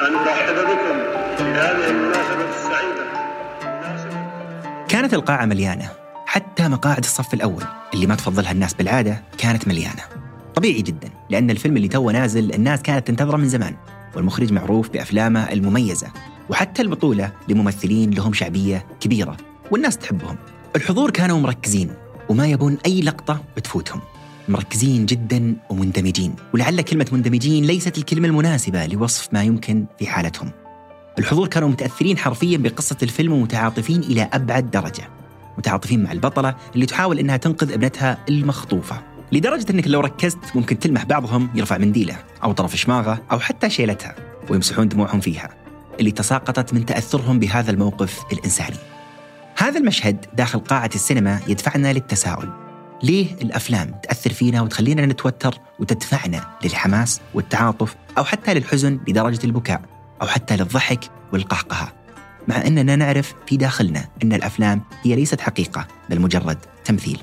أن أرحب بكم في هذه المناسبة السعيدة. كانت القاعة مليانة. حتى مقاعد الصف الأول اللي ما تفضلها الناس بالعادة كانت مليانة. طبيعي جدا لأن الفيلم اللي توه نازل الناس كانت تنتظره من زمان. والمخرج معروف بأفلامه المميزة. وحتى البطولة لممثلين لهم شعبية كبيرة والناس تحبهم. الحضور كانوا مركزين وما يبون أي لقطة بتفوتهم مركزين جدا ومندمجين. ولعل كلمة مندمجين ليست الكلمة المناسبة لوصف ما يمكن في حالتهم. الحضور كانوا متأثرين حرفيا بقصة الفيلم ومتعاطفين إلى أبعد درجة. متعاطفين مع البطلة اللي تحاول إنها تنقذ ابنتها المخطوفة. لدرجة أنك لو ركزت ممكن تلمح بعضهم يرفع منديله أو طرف شماغه أو حتى شيلتها ويمسحون دموعهم فيها اللي تساقطت من تأثرهم بهذا الموقف الإنساني. هذا المشهد داخل قاعة السينما يدفعنا للتساؤل. ليه الأفلام تأثر فينا وتخلينا نتوتر وتدفعنا للحماس والتعاطف أو حتى للحزن لدرجة البكاء أو حتى للضحك والقهقهة؟ مع أننا نعرف في داخلنا أن الأفلام هي ليست حقيقة بل مجرد تمثيل.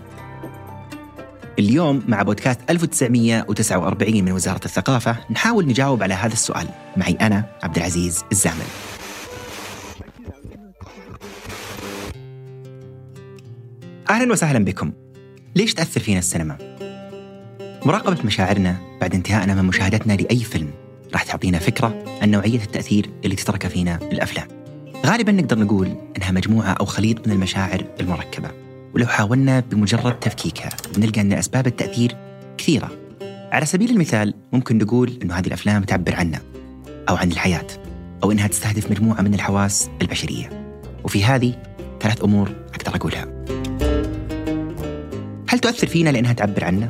اليوم مع بودكاست 1949 من وزارة الثقافة نحاول نجاوب على هذا السؤال. معي أنا عبد العزيز الزامل. أهلا وسهلا بكم. ليش تأثر فينا السينما؟ مراقبة مشاعرنا بعد انتهائنا من مشاهدتنا لأي فيلم راح تعطينا فكرة عن نوعية التأثير اللي تترك فينا الأفلام. غالبا نقدر نقول إنها مجموعة أو خليط من المشاعر المركبة ولو حاولنا بمجرد تفكيكها بنلقى أن أسباب التأثير كثيرة. على سبيل المثال ممكن نقول أن هذه الأفلام تعبر عنا أو عن الحياة أو إنها تستهدف مجموعة من الحواس البشرية. وفي هذه ثلاث أمور أقدر أقولها. هل تؤثر فينا لأنها تعبر عنا؟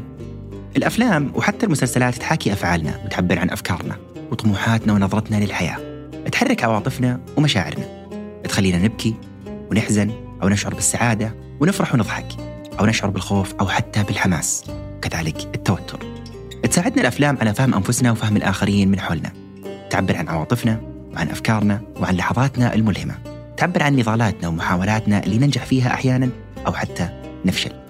الأفلام وحتى المسلسلات تحاكي أفعالنا وتعبر عن أفكارنا وطموحاتنا ونظرتنا للحياة. تحرك عواطفنا ومشاعرنا. تخلينا نبكي ونحزن أو نشعر بالسعادة ونفرح ونضحك أو نشعر بالخوف أو حتى بالحماس. وكذلك التوتر. تساعدنا الأفلام على فهم أنفسنا وفهم الآخرين من حولنا. تعبر عن عواطفنا وعن أفكارنا وعن لحظاتنا الملهمة. تعبر عن نضالاتنا ومحاولاتنا اللي ننجح فيها أحيانا أو حتى نفشل.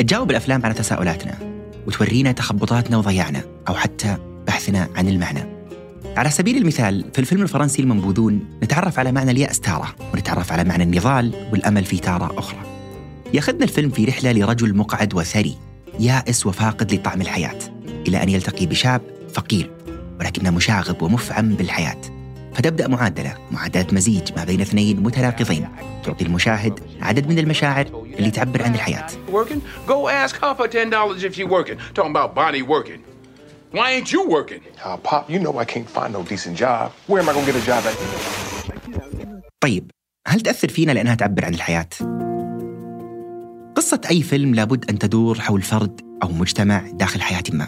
تجاوب الأفلام على تساؤلاتنا وتورينا تخبطاتنا وضياعنا أو حتى بحثنا عن المعنى. على سبيل المثال في الفيلم الفرنسي المنبوذون نتعرف على معنى اليأس تارة ونتعرف على معنى النضال والأمل في تارة أخرى. ياخذنا الفيلم في رحلة لرجل مقعد وثري يائس وفاقد لطعم الحياة إلى أن يلتقي بشاب فقير ولكنه مشاغب ومفعم بالحياة. فتبدأ معادلة معادلة مزيج ما بين اثنين متناقضين تعطي المشاهد عدد من المشاعر اللي تعبر عن الحياة Go ask Hopper $10 if she working. Talking about Bonnie working. Why ain't you working? Uh, Pop, you know I can't find no decent job. Where am I gonna get a job at? طيب هل تأثر فينا لأنها تعبر عن الحياة؟ قصة أي فيلم لابد أن تدور حول فرد أو مجتمع داخل حياة ما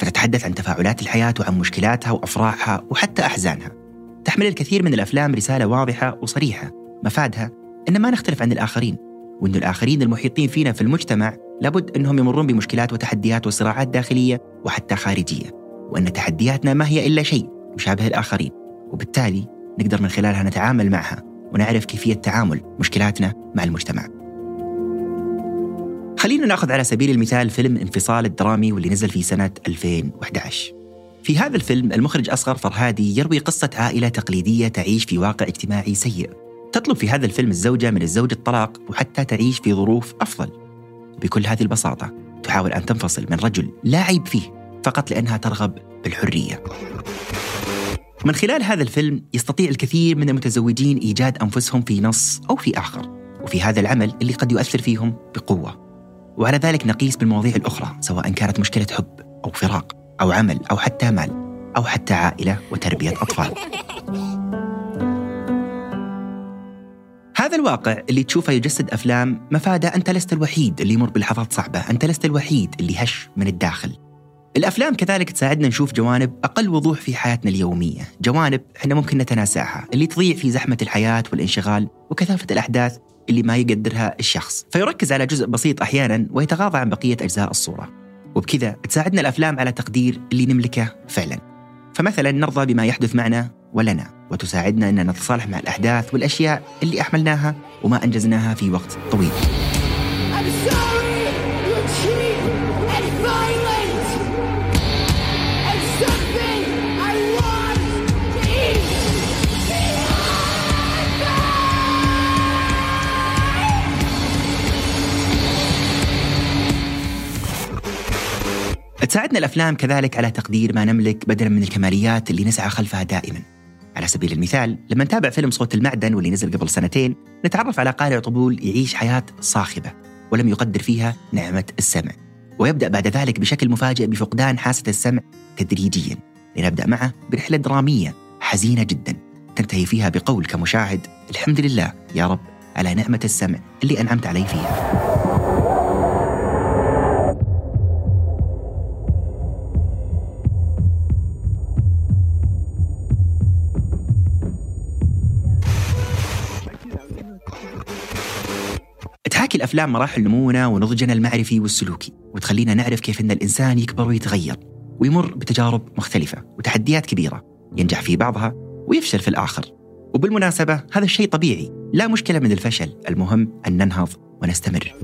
فتتحدث عن تفاعلات الحياة وعن مشكلاتها وأفراحها وحتى أحزانها تحمل الكثير من الأفلام رسالة واضحة وصريحة مفادها أن ما نختلف عن الآخرين وأن الآخرين المحيطين فينا في المجتمع لابد أنهم يمرون بمشكلات وتحديات وصراعات داخلية وحتى خارجية وأن تحدياتنا ما هي إلا شيء مشابه الآخرين وبالتالي نقدر من خلالها نتعامل معها ونعرف كيفية تعامل مشكلاتنا مع المجتمع. خلينا نأخذ على سبيل المثال فيلم انفصال الدرامي واللي نزل في سنة 2011 في هذا الفيلم المخرج أصغر فرهادي يروي قصة عائلة تقليدية تعيش في واقع اجتماعي سيء. تطلب في هذا الفيلم الزوجة من الزوج الطلاق وحتى تعيش في ظروف أفضل. بكل هذه البساطة تحاول أن تنفصل من رجل لا عيب فيه فقط لأنها ترغب بالحرية. من خلال هذا الفيلم يستطيع الكثير من المتزوجين إيجاد أنفسهم في نص أو في آخر وفي هذا العمل اللي قد يؤثر فيهم بقوة. وعلى ذلك نقيس بالمواضيع الأخرى سواء كانت مشكلة حب أو فراق. أو عمل أو حتى مال أو حتى عائلة وتربية أطفال. هذا الواقع اللي تشوفه يجسد أفلام مفادة أنت لست الوحيد اللي يمر بلحظات صعبة أنت لست الوحيد اللي هش من الداخل. الأفلام كذلك تساعدنا نشوف جوانب أقل وضوح في حياتنا اليومية جوانب إحنا ممكن نتناساها اللي تضيع في زحمة الحياة والانشغال وكثافة الأحداث اللي ما يقدرها الشخص. فيركز على جزء بسيط أحيانا ويتغاضى عن بقية أجزاء الصورة. وبكذا تساعدنا الأفلام على تقدير اللي نملكه فعلا. فمثلا نرضى بما يحدث معنا ولنا وتساعدنا أن نتصالح مع الأحداث والأشياء اللي أحملناها وما أنجزناها في وقت طويل. تساعدنا الأفلام كذلك على تقدير ما نملك بدلا من الكماليات اللي نسعى خلفها دائما. على سبيل المثال لما نتابع فيلم صوت المعدن واللي نزل قبل سنتين نتعرف على قارئ طبول يعيش حياة صاخبة ولم يقدر فيها نعمة السمع. ويبدأ بعد ذلك بشكل مفاجئ بفقدان حاسة السمع تدريجيا. لنبدأ معه برحلة درامية حزينة جدا تنتهي فيها بقول كمشاهد الحمد لله يا رب على نعمة السمع اللي أنعمت علي فيها. الأفلام مراحل نمونا ونضجنا المعرفي والسلوكي وتخلينا نعرف كيف أن الإنسان يكبر ويتغير ويمر بتجارب مختلفة وتحديات كبيرة ينجح في بعضها ويفشل في الآخر. وبالمناسبة هذا الشيء طبيعي لا مشكلة من الفشل المهم أن ننهض ونستمر.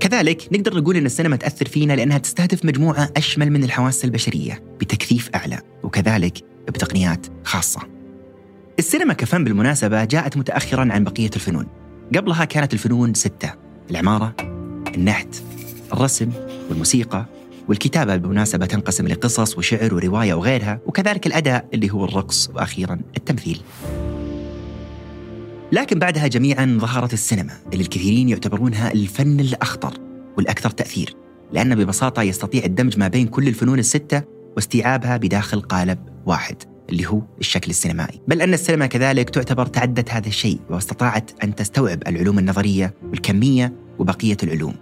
كذلك نقدر نقول أن السينما تأثر فينا لأنها تستهدف مجموعة أشمل من الحواس البشرية بتكثيف أعلى وكذلك بتقنيات خاصة. السينما كفن بالمناسبة جاءت متأخرا عن بقية الفنون. قبلها كانت الفنون ستة العمارة النحت الرسم والموسيقى والكتابة بالمناسبة تنقسم لقصص وشعر ورواية وغيرها وكذلك الأداء اللي هو الرقص وأخيرا التمثيل. لكن بعدها جميعا ظهرت السينما اللي الكثيرين يعتبرونها الفن الأخطر والأكثر تأثير لأن ببساطة يستطيع الدمج ما بين كل الفنون الستة واستيعابها بداخل قالب واحد. اللي هو الشكل السينمائي. بل أن السينما كذلك تعتبر تعدت هذا الشيء واستطاعت أن تستوعب العلوم النظرية والكمية وبقية العلوم.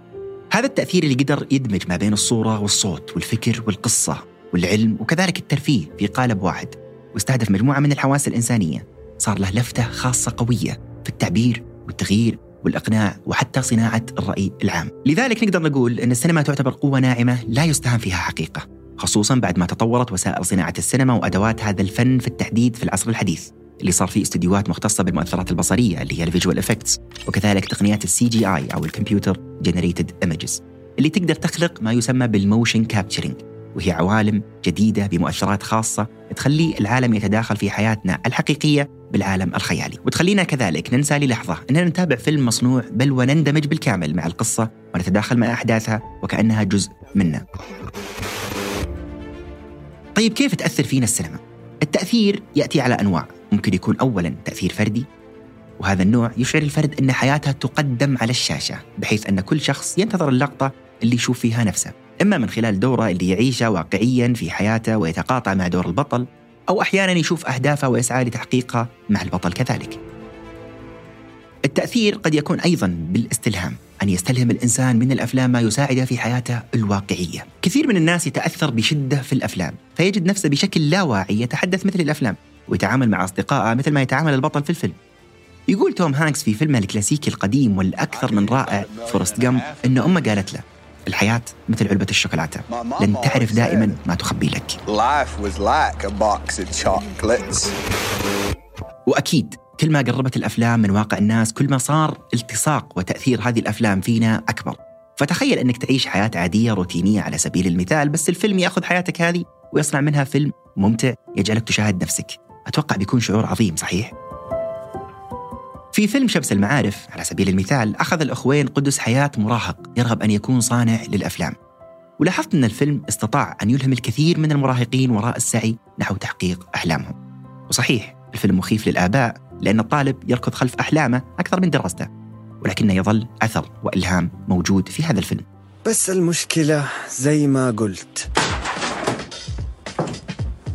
هذا التأثير اللي قدر يدمج ما بين الصورة والصوت والفكر والقصة والعلم وكذلك الترفيه في قالب واحد. واستهدف مجموعة من الحواس الإنسانية. صار له لفتة خاصة قوية في التعبير والتغيير والإقناع وحتى صناعة الرأي العام. لذلك نقدر نقول أن السينما تعتبر قوة ناعمة لا يستهان فيها حقيقة. خصوصا بعد ما تطورت وسائل صناعة السينما وأدوات هذا الفن في التحديد في العصر الحديث اللي صار فيه استديوهات مختصة بالمؤثرات البصرية اللي هي ال visual effects وكذلك تقنيات ال CGI أو ال computer generated images اللي تقدر تخلق ما يسمى بال motion capturing وهي عوالم جديدة بمؤثرات خاصة تخلي العالم يتداخل في حياتنا الحقيقية بالعالم الخيالي. وتخلينا كذلك ننسى للحظة أننا نتابع فيلم مصنوع بل ونندمج بالكامل مع القصة ونتداخل مع أحداثها وكأنها جزء منا طيب كيف تأثر فينا السينما؟ التأثير يأتي على أنواع. ممكن يكون أولا تأثير فردي وهذا النوع يشعر الفرد أن حياته تقدم على الشاشة بحيث أن كل شخص ينتظر اللقطة اللي يشوف فيها نفسه. إما من خلال دوره اللي يعيشه واقعيا في حياته ويتقاطع مع دور البطل أو أحيانا يشوف أهدافه ويسعى لتحقيقها مع البطل كذلك. التأثير قد يكون أيضا بالاستلهام أن يستلهم الإنسان من الأفلام ما يساعده في حياته الواقعية. كثير من الناس يتأثر بشدة في الأفلام فيجد نفسه بشكل لا واعي يتحدث مثل الأفلام ويتعامل مع أصدقائه مثل ما يتعامل البطل في الفيلم. يقول توم هانكس في فيلمه الكلاسيكي القديم والأكثر من رائع Forrest Gump أن أمه قالت له الحياة مثل علبة الشوكولاتة لن تعرف دائما ما تخبي لك. وأكيد كل ما قربت الأفلام من واقع الناس كل ما صار التصاق وتأثير هذه الأفلام فينا أكبر. فتخيل أنك تعيش حياة عادية روتينية على سبيل المثال بس الفيلم يأخذ حياتك هذه ويصنع منها فيلم ممتع يجعلك تشاهد نفسك. أتوقع بيكون شعور عظيم صحيح؟ في فيلم شمس المعارف على سبيل المثال أخذ الأخوين قدس حياة مراهق يرغب أن يكون صانع للأفلام. ولاحظت أن الفيلم استطاع أن يلهم الكثير من المراهقين وراء السعي نحو تحقيق أحلامهم. وصحيح الفيلم مخيف للآباء لأن الطالب يركض خلف أحلامه أكثر من دراسته ولكنه يظل أثر وإلهام موجود في هذا الفيلم. بس المشكلة زي ما قلت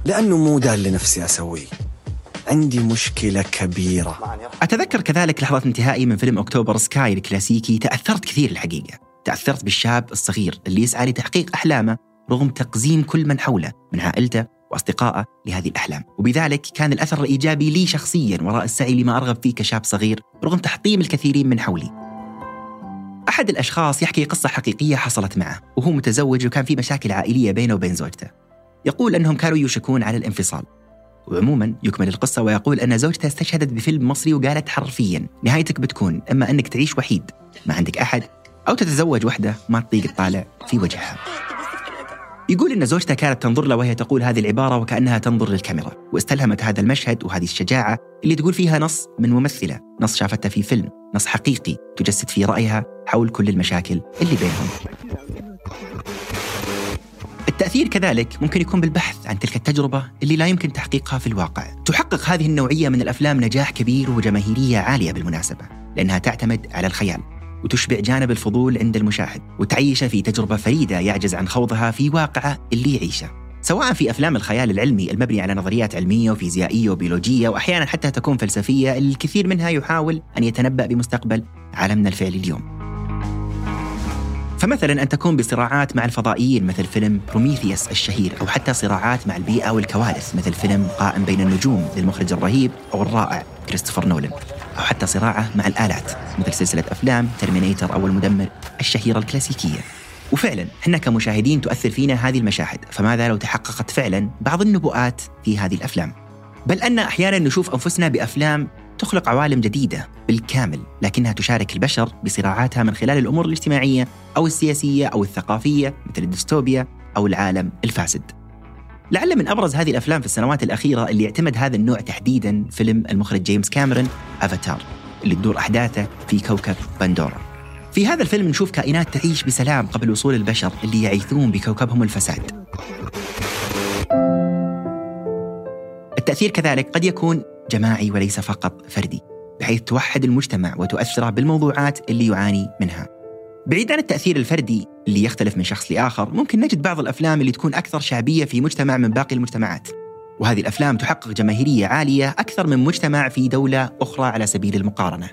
لأنه مو ده اللي نفسي أسويه عندي مشكلة كبيرة. أتذكر كذلك لحظة انتهائي من فيلم أكتوبر سكاي الكلاسيكي تأثرت كثير الحقيقة. تأثرت بالشاب الصغير اللي يسعى لتحقيق أحلامه رغم تقزيم كل من حوله من عائلته وأصدقائه لهذه الأحلام. وبذلك كان الأثر الإيجابي لي شخصيا وراء السعي لما أرغب فيه كشاب صغير رغم تحطيم الكثيرين من حولي. أحد الأشخاص يحكي قصة حقيقية حصلت معه وهو متزوج وكان في مشاكل عائلية بينه وبين زوجته. يقول أنهم كانوا يوشكون على الانفصال. وعموما يكمل القصة ويقول أن زوجته استشهدت بفيلم مصري وقالت حرفيا نهايتك بتكون إما أنك تعيش وحيد. ما عندك أحد أو تتزوج وحدة ما تطيق تطالع في وجهها. يقول إن زوجته كانت تنظر له وهي تقول هذه العبارة وكأنها تنظر للكاميرا واستلهمت هذا المشهد وهذه الشجاعة اللي تقول فيها نص من ممثلة نص شافته في فيلم نص حقيقي تجسد فيه رأيها حول كل المشاكل اللي بينهم التأثير كذلك ممكن يكون بالبحث عن تلك التجربة اللي لا يمكن تحقيقها في الواقع. تحقق هذه النوعية من الأفلام نجاح كبير وجماهيرية عالية بالمناسبة، لأنها تعتمد على الخيال وتشبع جانب الفضول عند المشاهد وتعيشه في تجربة فريدة يعجز عن خوضها في واقعة اللي يعيشه. سواء في أفلام الخيال العلمي المبني على نظريات علمية وفيزيائية وبيولوجية واحيانا حتى تكون فلسفية الكثير منها يحاول أن يتنبأ بمستقبل عالمنا الفعلي اليوم. فمثلا أن تكون بصراعات مع الفضائيين مثل فيلم Prometheus الشهير أو حتى صراعات مع البيئة والكوارث مثل فيلم قائم بين النجوم للمخرج الرهيب أو الرائع كريستوفر نولان أو حتى صراعه مع الآلات مثل سلسلة أفلام Terminator أو المدمر الشهيرة الكلاسيكية وفعلا إحنا كمشاهدين تؤثر فينا هذه المشاهد فماذا لو تحققت فعلا بعض النبوءات في هذه الأفلام بل أن أحيانا نشوف أنفسنا بأفلام تخلق عوالم جديدة بالكامل لكنها تشارك البشر بصراعاتها من خلال الأمور الاجتماعية أو السياسية أو الثقافية مثل الديستوبيا أو العالم الفاسد. لعل من أبرز هذه الأفلام في السنوات الأخيرة اللي يعتمد هذا النوع تحديدا فيلم المخرج جيمس كاميرون افاتار اللي تدور أحداثه في كوكب بندورا. في هذا الفيلم نشوف كائنات تعيش بسلام قبل وصول البشر اللي يعيثون بكوكبهم الفساد. التأثير كذلك قد يكون جماعي وليس فقط فردي بحيث توحد المجتمع وتؤثره بالموضوعات اللي يعاني منها بعيد عن التأثير الفردي اللي يختلف من شخص لآخر ممكن نجد بعض الأفلام اللي تكون أكثر شعبية في مجتمع من باقي المجتمعات. وهذه الأفلام تحقق جماهيرية عالية أكثر من مجتمع في دولة أخرى على سبيل المقارنة.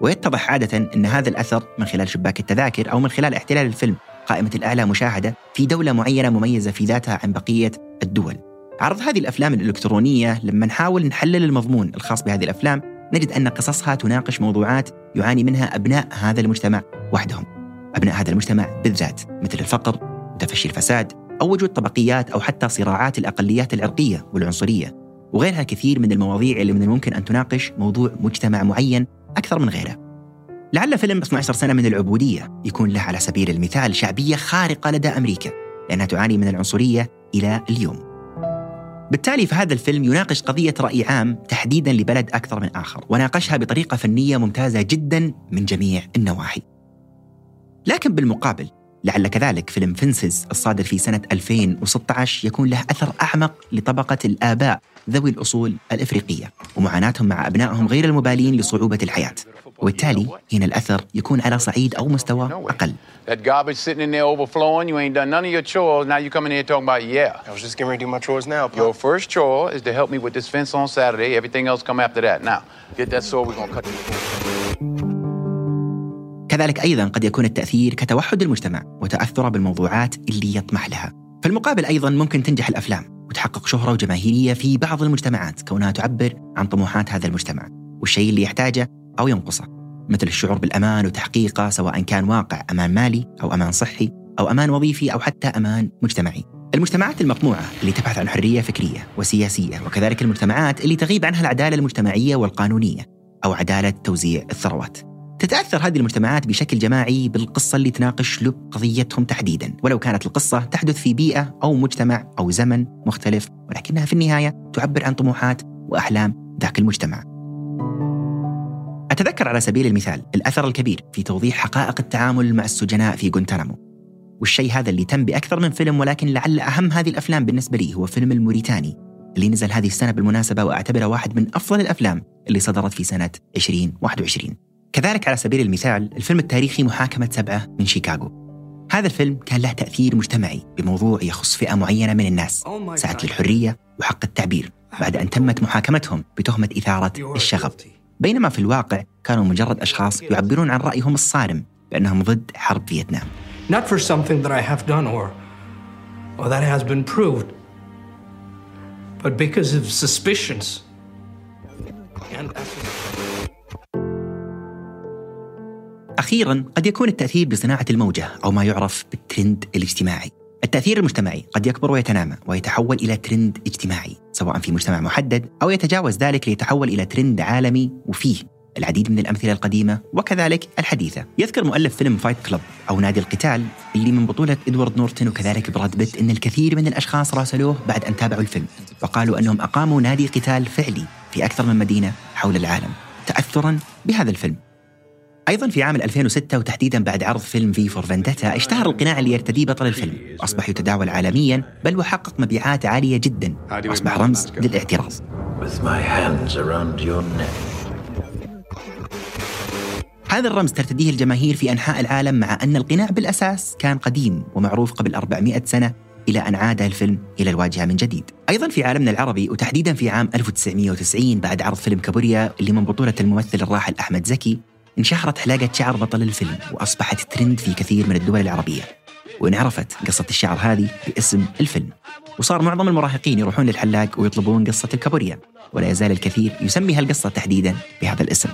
ويتضح عادة أن هذا الأثر من خلال شباك التذاكر أو من خلال احتلال الفيلم قائمة الأعلى مشاهدة في دولة معينة مميزة في ذاتها عن بقية الدول. عرض هذه الأفلام الإلكترونية لما نحاول نحلل المضمون الخاص بهذه الأفلام نجد أن قصصها تناقش موضوعات يعاني منها أبناء هذا المجتمع وحدهم. أبناء هذا المجتمع بالذات مثل الفقر، وتفشي الفساد، أو وجود طبقيات أو حتى صراعات الأقليات العرقية والعنصرية، وغيرها كثير من المواضيع اللي من الممكن أن تناقش موضوع مجتمع معين أكثر من غيره. لعل فيلم 12 سنة من العبودية يكون له على سبيل المثال شعبية خارقة لدى أمريكا، لأنها تعاني من العنصرية إلى اليوم. بالتالي فهذا الفيلم يناقش قضية رأي عام تحديدا لبلد أكثر من آخر وناقشها بطريقة فنية ممتازة جدا من جميع النواحي لكن بالمقابل لعل كذلك فيلم فنسز الصادر في سنة 2016 يكون له أثر أعمق لطبقة الآباء ذوي الأصول الإفريقية ومعاناتهم مع أبنائهم غير المبالين لصعوبة الحياة. وبالتالي هنا الأثر يكون على صعيد أو مستوى أقل. كذلك أيضا قد يكون التأثير كتوحد المجتمع وتأثره بالموضوعات اللي يطمح لها. في المقابل أيضا ممكن تنجح الأفلام وتحقق شهرة وجماهيرية في بعض المجتمعات كونها تعبر عن طموحات هذا المجتمع والشيء اللي يحتاجه أو ينقصه مثل الشعور بالأمان وتحقيقه سواء كان واقع أمان مالي أو أمان صحي أو أمان وظيفي أو حتى أمان مجتمعي. المجتمعات المقموعة اللي تبحث عن حرية فكرية وسياسية وكذلك المجتمعات اللي تغيب عنها العدالة المجتمعية والقانونية أو عدالة توزيع الثروات. تتأثر هذه المجتمعات بشكل جماعي بالقصة اللي تناقش لب قضيتهم تحديدا. ولو كانت القصة تحدث في بيئة أو مجتمع أو زمن مختلف ولكنها في النهاية تعبر عن طموحات وأحلام ذاك المجتمع. أتذكر على سبيل المثال الأثر الكبير في توضيح حقائق التعامل مع السجناء في غونتانامو والشيء هذا اللي تم بأكثر من فيلم ولكن لعل أهم هذه الأفلام بالنسبة لي هو فيلم الموريتاني اللي نزل هذه السنة بالمناسبة وأعتبره واحد من أفضل الأفلام اللي صدرت في سنة 2021 كذلك على سبيل المثال الفيلم التاريخي محاكمة سبعة من شيكاغو. هذا الفيلم كان له تأثير مجتمعي بموضوع يخص فئة معينة من الناس. سعت للحرية وحق التعبير بعد أن تمت محاكمتهم بتهمة إثارة الشغب. بينما في الواقع كانوا مجرد أشخاص يعبرون عن رأيهم الصارم بأنهم ضد حرب فيتنام. Not for something that I have done or or that has been proved, but because of suspicions. And أخيرا قد يكون التأثير بصناعة الموجة أو ما يعرف بالترند الاجتماعي. التأثير المجتمعي قد يكبر ويتنامى ويتحول إلى ترند اجتماعي سواء في مجتمع محدد أو يتجاوز ذلك ليتحول إلى ترند عالمي وفيه. العديد من الأمثلة القديمة وكذلك الحديثة. يذكر مؤلف فيلم Fight Club أو نادي القتال اللي من بطولة إدوارد نورتون وكذلك براد بيت أن الكثير من الأشخاص راسلوه بعد أن تابعوا الفيلم. وقالوا أنهم أقاموا نادي قتال فعلي في أكثر من مدينة حول العالم تأثرا بهذا الفيلم. أيضا في عام 2006 وتحديدا بعد عرض فيلم في فور فندتا اشتهر القناع اللي يرتديه بطل الفيلم واصبح يتداول عالميا بل وحقق مبيعات عالية جدا واصبح رمز للاعتراض. هذا الرمز ترتديه الجماهير في أنحاء العالم مع أن القناع بالأساس كان قديم ومعروف قبل 400 سنة إلى أن عاد الفيلم إلى الواجهة من جديد. أيضا في عالمنا العربي وتحديدا في عام 1990 بعد عرض فيلم كابوريا اللي من بطولة الممثل الراحل أحمد زكي انشهرت حلاقة شعر بطل الفيلم وأصبحت ترند في كثير من الدول العربية. وانعرفت قصة الشعر هذه باسم الفيلم. وصار معظم المراهقين يروحون للحلاق ويطلبون قصة الكابوريا ولا يزال الكثير يسمي هالقصه تحديدا بهذا الاسم.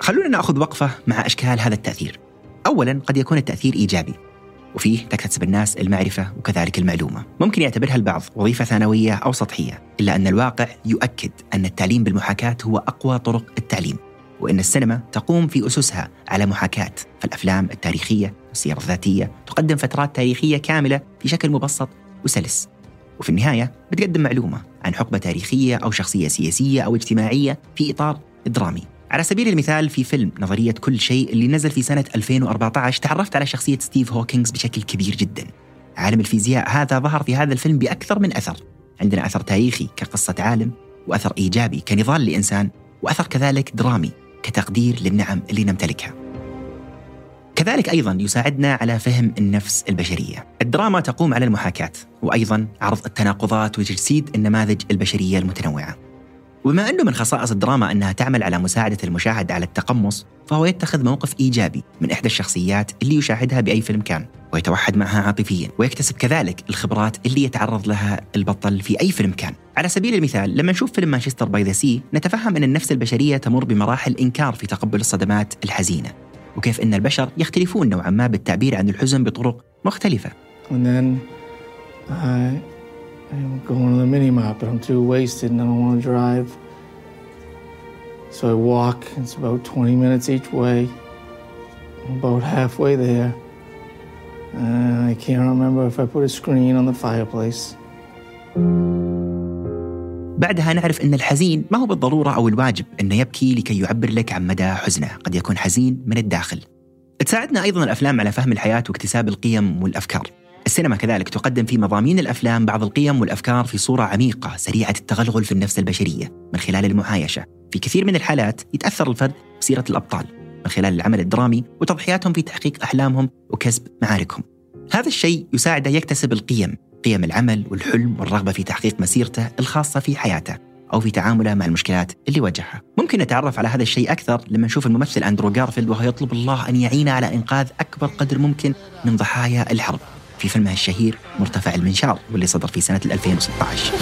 خلونا نأخذ وقفة مع أشكال هذا التأثير. اولا قد يكون التأثير إيجابي وفيه تكتسب الناس المعرفة وكذلك المعلومة. ممكن يعتبرها البعض وظيفة ثانوية أو سطحية، إلا أن الواقع يؤكد أن التعليم بالمحاكاة هو أقوى طرق التعليم. وإن السينما تقوم في أسسها على محاكاة، فالأفلام التاريخية والسير الذاتية تقدم فترات تاريخية كاملة في شكل مبسط وسلس. وفي النهاية بتقدم معلومة عن حقبة تاريخية أو شخصية سياسية أو اجتماعية في إطار درامي. على سبيل المثال في فيلم نظرية كل شيء اللي نزل في سنة 2014 تعرفت على شخصية ستيف هوكينغز بشكل كبير جدا. عالم الفيزياء هذا ظهر في هذا الفيلم بأكثر من أثر. عندنا أثر تاريخي كقصة عالم وأثر إيجابي كنضال لإنسان وأثر كذلك درامي كتقدير للنعم اللي نمتلكها. كذلك أيضا يساعدنا على فهم النفس البشرية. الدراما تقوم على المحاكاة وأيضا عرض التناقضات وتجسيد النماذج البشرية المتنوعة. وبما أنه من خصائص الدراما أنها تعمل على مساعدة المشاهد على التقمص فهو يتخذ موقف إيجابي من إحدى الشخصيات اللي يشاهدها بأي فيلم كان ويتوحد معها عاطفيا ويكتسب كذلك الخبرات اللي يتعرض لها البطل في أي فيلم كان. على سبيل المثال لما نشوف فيلم Manchester by the Sea نتفهم أن النفس البشرية تمر بمراحل إنكار في تقبل الصدمات الحزينة. وكيف أن البشر يختلفون نوعا ما بالتعبير عن الحزن بطرق مختلفة. And then I am going to the mini mart, but I'm too wasted and I don't want to drive. So I walk. It's about 20 minutes each way. I'm about halfway there. And I can't remember if I put a screen on the fireplace. بعدها نعرف أن الحزين ما هو بالضرورة أو الواجب أنه يبكي لكي يعبر لك عن مدى حزنه قد يكون حزين من الداخل تساعدنا أيضا الأفلام على فهم الحياة واكتساب القيم والأفكار السينما كذلك تقدم في مضامين الأفلام بعض القيم والأفكار في صورة عميقة سريعة التغلغل في النفس البشرية من خلال المعايشة. في كثير من الحالات يتأثر الفرد بسيرة الأبطال من خلال العمل الدرامي وتضحياتهم في تحقيق أحلامهم وكسب معاركهم. هذا الشيء يساعده يكتسب القيم قيم العمل والحلم والرغبة في تحقيق مسيرته الخاصة في حياته أو في تعامله مع المشكلات اللي واجهها. ممكن نتعرف على هذا الشيء أكثر لما نشوف الممثل أندرو جارفيلد وهو يطلب الله أن يعينه على إنقاذ أكبر قدر ممكن من ضحايا الحرب. في فيلمه الشهير مرتفع المنشار واللي صدر في سنة 2016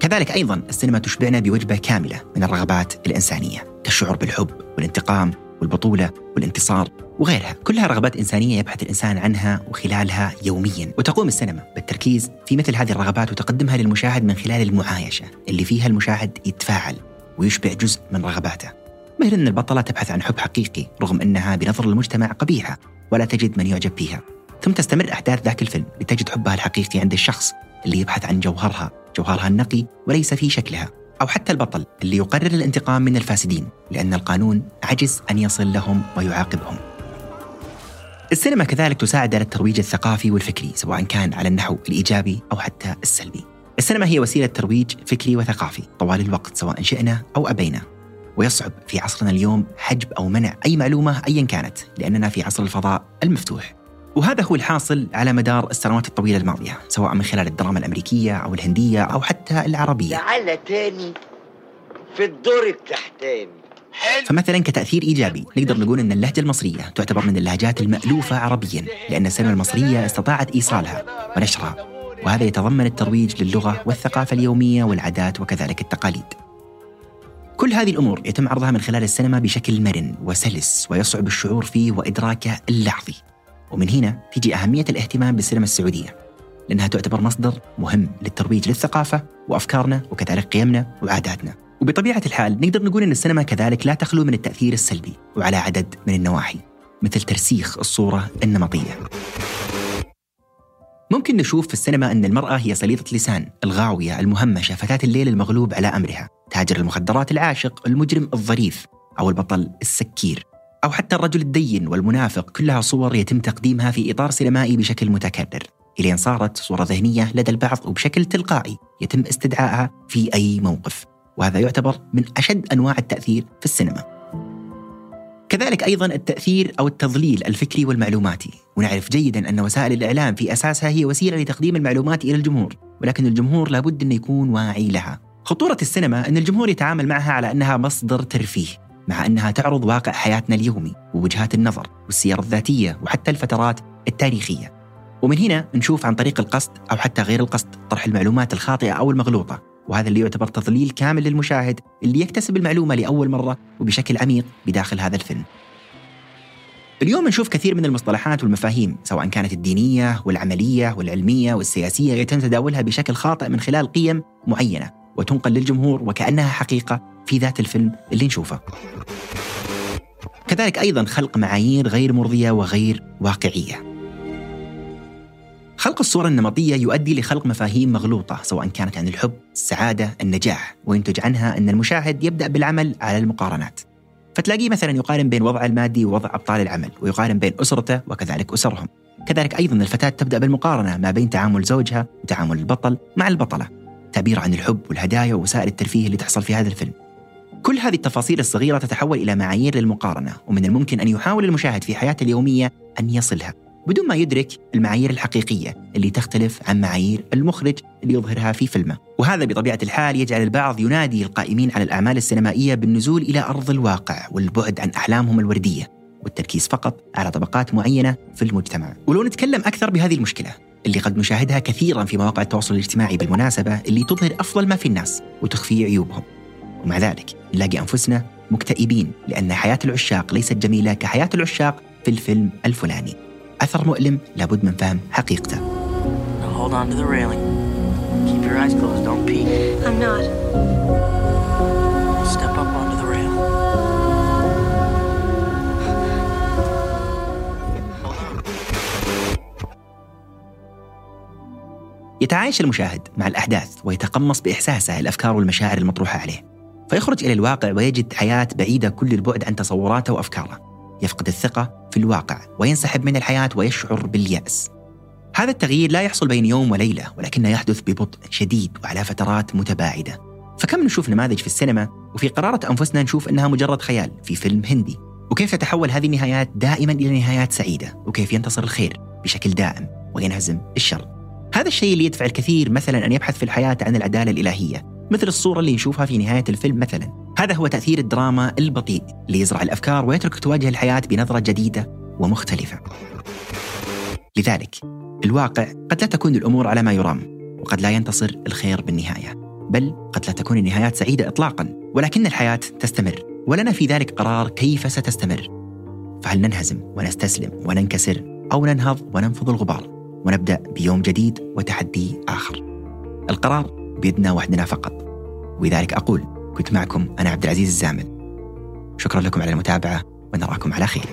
كذلك أيضا السينما تشبعنا بوجبة كاملة من الرغبات الإنسانية كالشعور بالحب والانتقام والبطولة والانتصار وغيرها. كلها رغبات إنسانية يبحث الإنسان عنها وخلالها يوميا. وتقوم السينما بالتركيز في مثل هذه الرغبات وتقدمها للمشاهد من خلال المعايشة اللي فيها المشاهد يتفاعل ويشبع جزء من رغباته. مثل أن البطلة تبحث عن حب حقيقي رغم أنها بنظر المجتمع قبيحة ولا تجد من يعجب فيها ثم تستمر أحداث ذاك الفيلم لتجد حبها الحقيقي عند الشخص اللي يبحث عن جوهرها جوهرها النقي وليس في شكلها أو حتى البطل اللي يقرر الانتقام من الفاسدين لأن القانون عجز أن يصل لهم ويعاقبهم. السينما كذلك تساعد على الترويج الثقافي والفكري سواء كان على النحو الإيجابي أو حتى السلبي. السينما هي وسيلة ترويج فكري وثقافي طوال الوقت سواء شئنا أو أبينا. ويصعب في عصرنا اليوم حجب أو منع أي معلومة أيا كانت لأننا في عصر الفضاء المفتوح. وهذا هو الحاصل على مدار السنوات الطويلة الماضية سواء من خلال الدراما الأمريكية أو الهندية أو حتى العربية. تعالى تاني في الدور التحتاني. فمثلا كتأثير إيجابي نقدر نقول أن اللهجة المصرية تعتبر من اللهجات المألوفة عربيا لأن السينما المصرية استطاعت إيصالها ونشرها وهذا يتضمن الترويج للغة والثقافة اليومية والعادات وكذلك التقاليد. كل هذه الأمور يتم عرضها من خلال السينما بشكل مرن وسلس ويصعب الشعور فيه وإدراكه اللحظي. ومن هنا تيجي أهمية الاهتمام بالسينما السعودية لأنها تعتبر مصدر مهم للترويج للثقافة وأفكارنا وكذلك قيمنا وعاداتنا. وبطبيعة الحال نقدر نقول أن السينما كذلك لا تخلو من التأثير السلبي وعلى عدد من النواحي مثل ترسيخ الصورة النمطية. ممكن نشوف في السينما أن المرأة هي سليطة لسان الغاوية المهمشة فتاة الليل المغلوب على أمرها تاجر المخدرات العاشق المجرم الظريف أو البطل السكير أو حتى الرجل الدين والمنافق كلها صور يتم تقديمها في إطار سينمائي بشكل متكرر. إلين صارت صورة ذهنية لدى البعض وبشكل تلقائي يتم استدعائها في أي موقف وهذا يعتبر من أشد أنواع التأثير في السينما. كذلك أيضا التأثير أو التضليل الفكري والمعلوماتي. ونعرف جيدا أن وسائل الإعلام في أساسها هي وسيلة لتقديم المعلومات إلى الجمهور ولكن الجمهور لابد أن يكون واعي لها. خطورة السينما أن الجمهور يتعامل معها على أنها مصدر ترفيه مع أنها تعرض واقع حياتنا اليومي ووجهات النظر والسير الذاتية وحتى الفترات التاريخية. ومن هنا نشوف عن طريق القصد أو حتى غير القصد طرح المعلومات الخاطئة أو المغلوطة. وهذا اللي يعتبر تضليل كامل للمشاهد اللي يكتسب المعلومة لأول مرة وبشكل عميق بداخل هذا الفيلم. اليوم نشوف كثير من المصطلحات والمفاهيم سواء كانت الدينية والعملية والعلمية والسياسية يتم تداولها بشكل خاطئ من خلال قيم معينة وتنقل للجمهور وكأنها حقيقة في ذات الفيلم اللي نشوفه. كذلك أيضا خلق معايير غير مرضية وغير واقعية. خلق الصورة النمطية يؤدي لخلق مفاهيم مغلوطة سواء كانت عن الحب، السعادة، النجاح، وينتج عنها أن المشاهد يبدأ بالعمل على المقارنات. فتلاقيه مثلا يقارن بين وضعه المادي ووضع أبطال العمل، ويقارن بين أسرته وكذلك أسرهم. كذلك أيضا الفتاة تبدأ بالمقارنة ما بين تعامل زوجها وتعامل البطل مع البطلة. تعبير عن الحب والهدايا ووسائل الترفيه اللي تحصل في هذا الفيلم. كل هذه التفاصيل الصغيرة تتحول إلى معايير للمقارنة، ومن الممكن أن يحاول المشاهد في حياته اليومية أن يصلها. بدون ما يدرك المعايير الحقيقية اللي تختلف عن معايير المخرج اللي يظهرها في فيلمه. وهذا بطبيعة الحال يجعل البعض ينادي القائمين على الأعمال السينمائية بالنزول إلى أرض الواقع والبعد عن أحلامهم الوردية والتركيز فقط على طبقات معينة في المجتمع. ولو نتكلم أكثر بهذه المشكلة اللي قد نشاهدها كثيرا في مواقع التواصل الاجتماعي بالمناسبة اللي تظهر أفضل ما في الناس وتخفي عيوبهم. ومع ذلك نلاقي أنفسنا مكتئبين لأن حياة العشاق ليست جميلة كحياة العشاق في الفيلم الفلاني. أثر مؤلم لابد من فهم حقيقته Now hold on to the railing. Keep your eyes closed. Don't peek. I'm not. Step up onto the rail. يتعايش المشاهد مع الأحداث ويتقمص بإحساسه الأفكار والمشاعر المطروحة عليه فيخرج إلى الواقع ويجد حياة بعيدة كل البعد عن تصوراته وأفكاره يفقد الثقة في الواقع وينسحب من الحياة ويشعر باليأس. هذا التغيير لا يحصل بين يوم وليلة ولكنه يحدث ببطء شديد وعلى فترات متباعدة. فكم نشوف نماذج في السينما؟ وفي قرارة أنفسنا نشوف أنها مجرد خيال في فيلم هندي. وكيف تتحول هذه النهايات دائما إلى نهايات سعيدة؟ وكيف ينتصر الخير بشكل دائم وينهزم الشر؟ هذا الشيء اللي يدفع الكثير مثلا أن يبحث في الحياة عن العدالة الإلهية مثل الصورة اللي نشوفها في نهاية الفيلم مثلا. هذا هو تأثير الدراما البطيء اللي يزرع الأفكار ويترك تواجه الحياة بنظرة جديدة ومختلفة. لذلك الواقع قد لا تكون الأمور على ما يرام وقد لا ينتصر الخير بالنهاية بل قد لا تكون النهايات سعيدة إطلاقا ولكن الحياة تستمر ولنا في ذلك قرار كيف ستستمر. فهل ننهزم ونستسلم وننكسر أو ننهض وننفض الغبار ونبدأ بيوم جديد وتحدي آخر؟ القرار بيدنا وحدنا فقط. ولذلك أقول كنت معكم أنا عبد العزيز الزامل. شكرا لكم على المتابعة ونراكم على خير.